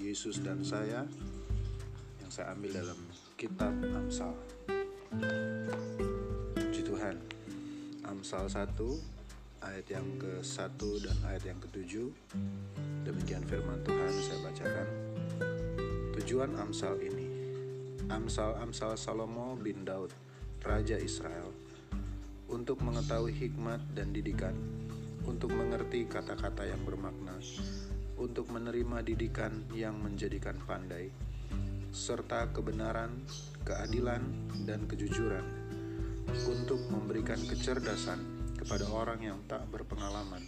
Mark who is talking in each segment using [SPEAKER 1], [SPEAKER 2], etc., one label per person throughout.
[SPEAKER 1] Yesus dan Saya yang saya ambil dalam kitab Amsal. Puji Tuhan. Amsal 1 ayat yang ke-1 dan ayat yang ke-7. Demikian firman Tuhan saya bacakan. Tujuan Amsal ini. Amsal-amsal Salomo bin Daud, raja Israel, untuk mengetahui hikmat dan didikan, untuk mengerti kata-kata yang bermakna, untuk menerima didikan yang menjadikan pandai, serta kebenaran, keadilan, dan kejujuran, untuk memberikan kecerdasan kepada orang yang tak berpengalaman,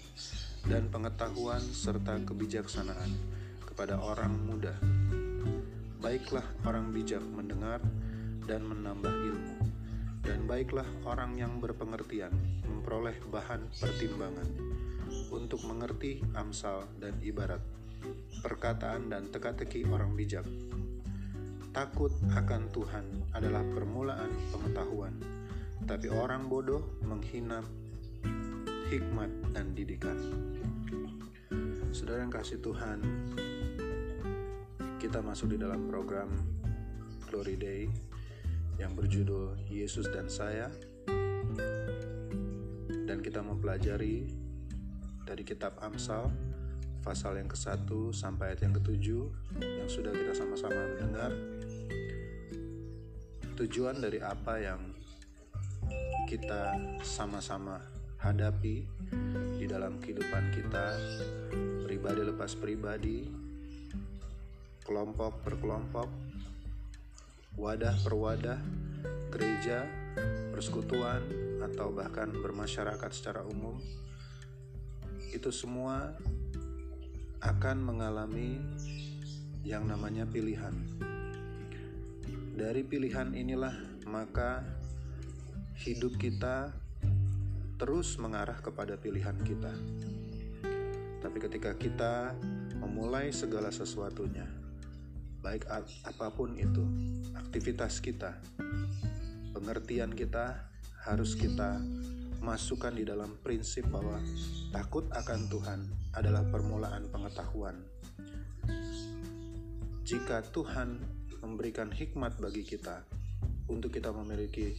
[SPEAKER 1] dan pengetahuan serta kebijaksanaan kepada orang muda. Baiklah orang bijak mendengar dan menambah ilmu, dan baiklah orang yang berpengertian memperoleh bahan pertimbangan untuk mengerti amsal dan ibarat, perkataan dan teka-teki orang bijak. Takut akan Tuhan adalah permulaan pengetahuan, tapi orang bodoh menghina hikmat dan didikan. Saudara yang kasih Tuhan, kita masuk di dalam program Glory Day yang berjudul Yesus dan Saya dan kita mempelajari dari kitab Amsal pasal yang ke-1 sampai ayat yang ke-7 yang sudah kita sama-sama mendengar. Tujuan dari apa yang kita sama-sama hadapi di dalam kehidupan kita pribadi lepas pribadi kelompok per kelompok, wadah per wadah, gereja, persekutuan, atau bahkan bermasyarakat secara umum, itu semua akan mengalami yang namanya pilihan. Dari pilihan inilah maka hidup kita terus mengarah kepada pilihan kita. Tapi ketika kita memulai segala sesuatunya, baik apa pun itu, aktivitas kita, pengertian kita harus kita masukkan di dalam prinsip bahwa takut akan Tuhan adalah permulaan pengetahuan. Jika Tuhan memberikan hikmat bagi kita untuk kita memiliki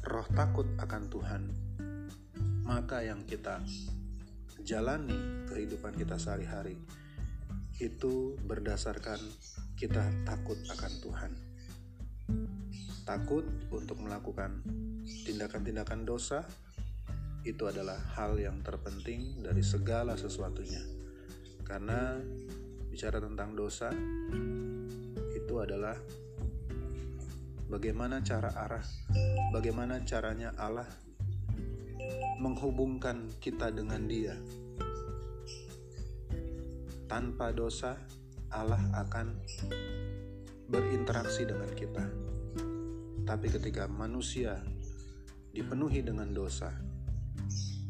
[SPEAKER 1] roh takut akan Tuhan, maka yang kita jalani kehidupan kita sehari-hari itu berdasarkan kita takut akan Tuhan. Takut untuk melakukan tindakan-tindakan dosa itu adalah hal yang terpenting dari segala sesuatunya. Karena bicara tentang dosa itu adalah bagaimana cara arah, bagaimana caranya Allah menghubungkan kita dengan Dia. Tanpa dosa, Allah akan berinteraksi dengan kita. Tapi ketika manusia dipenuhi dengan dosa,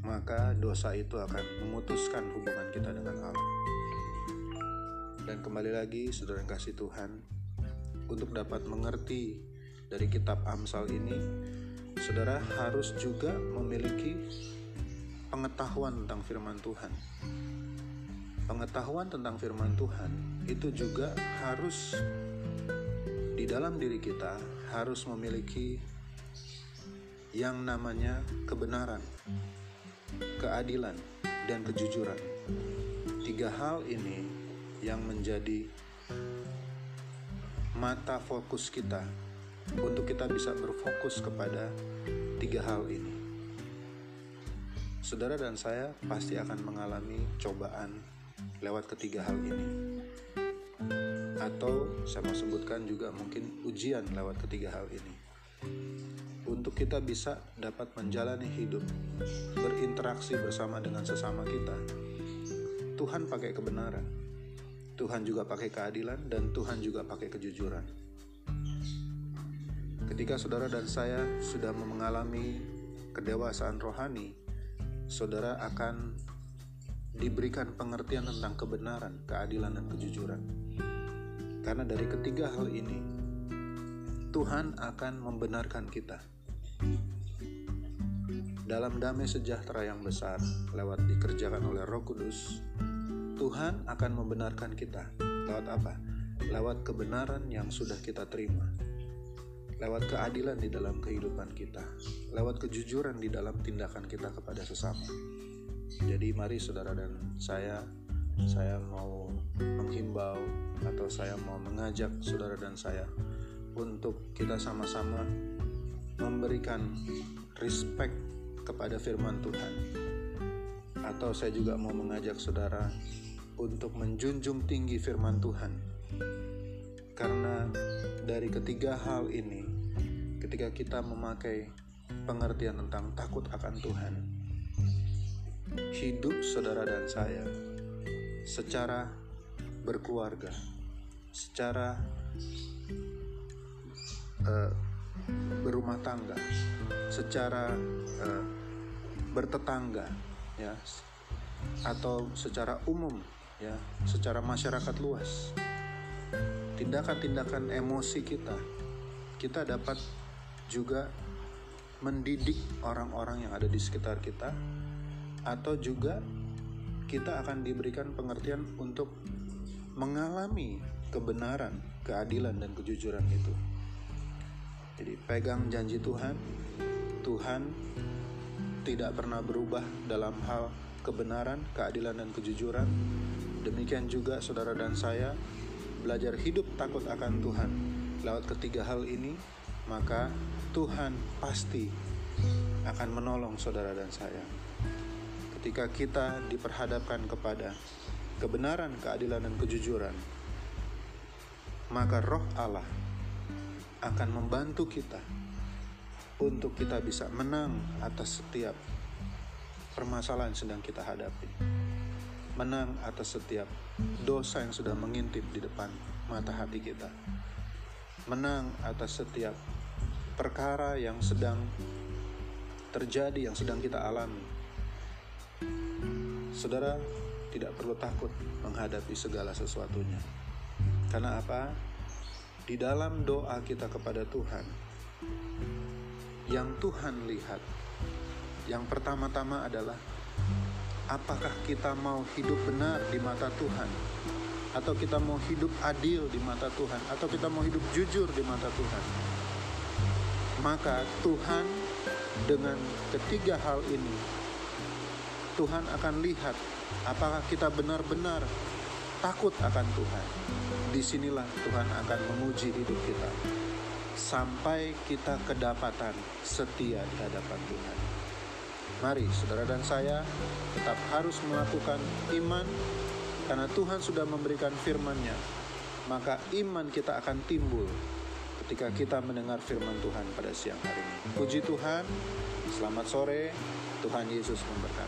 [SPEAKER 1] maka dosa itu akan memutuskan hubungan kita dengan Allah. Dan kembali lagi, saudara yang kasih Tuhan, untuk dapat mengerti dari kitab Amsal ini, saudara harus juga memiliki pengetahuan tentang firman Tuhan pengetahuan tentang firman Tuhan itu juga harus di dalam diri kita harus memiliki yang namanya kebenaran, keadilan, dan kejujuran. Tiga hal ini yang menjadi mata fokus kita untuk kita bisa berfokus kepada tiga hal ini. Saudara dan saya pasti akan mengalami cobaan lewat ketiga hal ini. Atau saya mau sebutkan juga mungkin ujian lewat ketiga hal ini. Untuk kita bisa dapat menjalani hidup, berinteraksi bersama dengan sesama kita, Tuhan pakai kebenaran. Tuhan juga pakai keadilan dan Tuhan juga pakai kejujuran. Ketika saudara dan saya sudah mengalami kedewasaan rohani, saudara akan diberikan pengertian tentang kebenaran, keadilan, dan kejujuran. Karena dari ketiga hal ini, Tuhan akan membenarkan kita. Dalam damai sejahtera yang besar lewat dikerjakan oleh Roh Kudus, Tuhan akan membenarkan kita lewat apa? Lewat kebenaran yang sudah kita terima. Lewat keadilan di dalam kehidupan kita, lewat kejujuran di dalam tindakan kita kepada sesama. Jadi mari saudara dan saya saya mau menghimbau atau saya mau mengajak saudara dan saya untuk kita sama-sama memberikan respect kepada firman Tuhan. Atau saya juga mau mengajak saudara untuk menjunjung tinggi firman Tuhan. Karena dari ketiga hal ini, ketika kita memakai pengertian tentang takut akan Tuhan, hidup saudara dan saya secara berkeluarga, secara uh, berumah tangga, secara uh, bertetangga ya atau secara umum ya secara masyarakat luas tindakan-tindakan emosi kita kita dapat juga mendidik orang-orang yang ada di sekitar kita atau juga kita akan diberikan pengertian untuk mengalami kebenaran, keadilan dan kejujuran itu. Jadi pegang janji Tuhan, Tuhan tidak pernah berubah dalam hal kebenaran, keadilan, dan kejujuran. Demikian juga saudara dan saya belajar hidup takut akan Tuhan. Lewat ketiga hal ini, maka Tuhan pasti akan menolong saudara dan saya. Ketika kita diperhadapkan kepada kebenaran, keadilan, dan kejujuran, maka roh Allah akan membantu kita untuk kita bisa menang atas setiap permasalahan yang sedang kita hadapi. Menang atas setiap dosa yang sudah mengintip di depan mata hati kita. Menang atas setiap perkara yang sedang terjadi, yang sedang kita alami. Saudara tidak perlu takut menghadapi segala sesuatunya. Karena apa? Di dalam doa kita kepada Tuhan, yang Tuhan lihat. Yang pertama-tama adalah apakah kita mau hidup benar di mata Tuhan atau kita mau hidup adil di mata Tuhan atau kita mau hidup jujur di mata Tuhan. Maka Tuhan dengan ketiga hal ini Tuhan akan lihat apakah kita benar-benar takut akan Tuhan. Di sinilah Tuhan akan menguji hidup kita sampai kita kedapatan setia di hadapan Tuhan. Mari saudara dan saya tetap harus melakukan iman karena Tuhan sudah memberikan firman-Nya. Maka iman kita akan timbul ketika kita mendengar firman Tuhan pada siang hari ini. Puji Tuhan, selamat sore, Tuhan Yesus memberkati.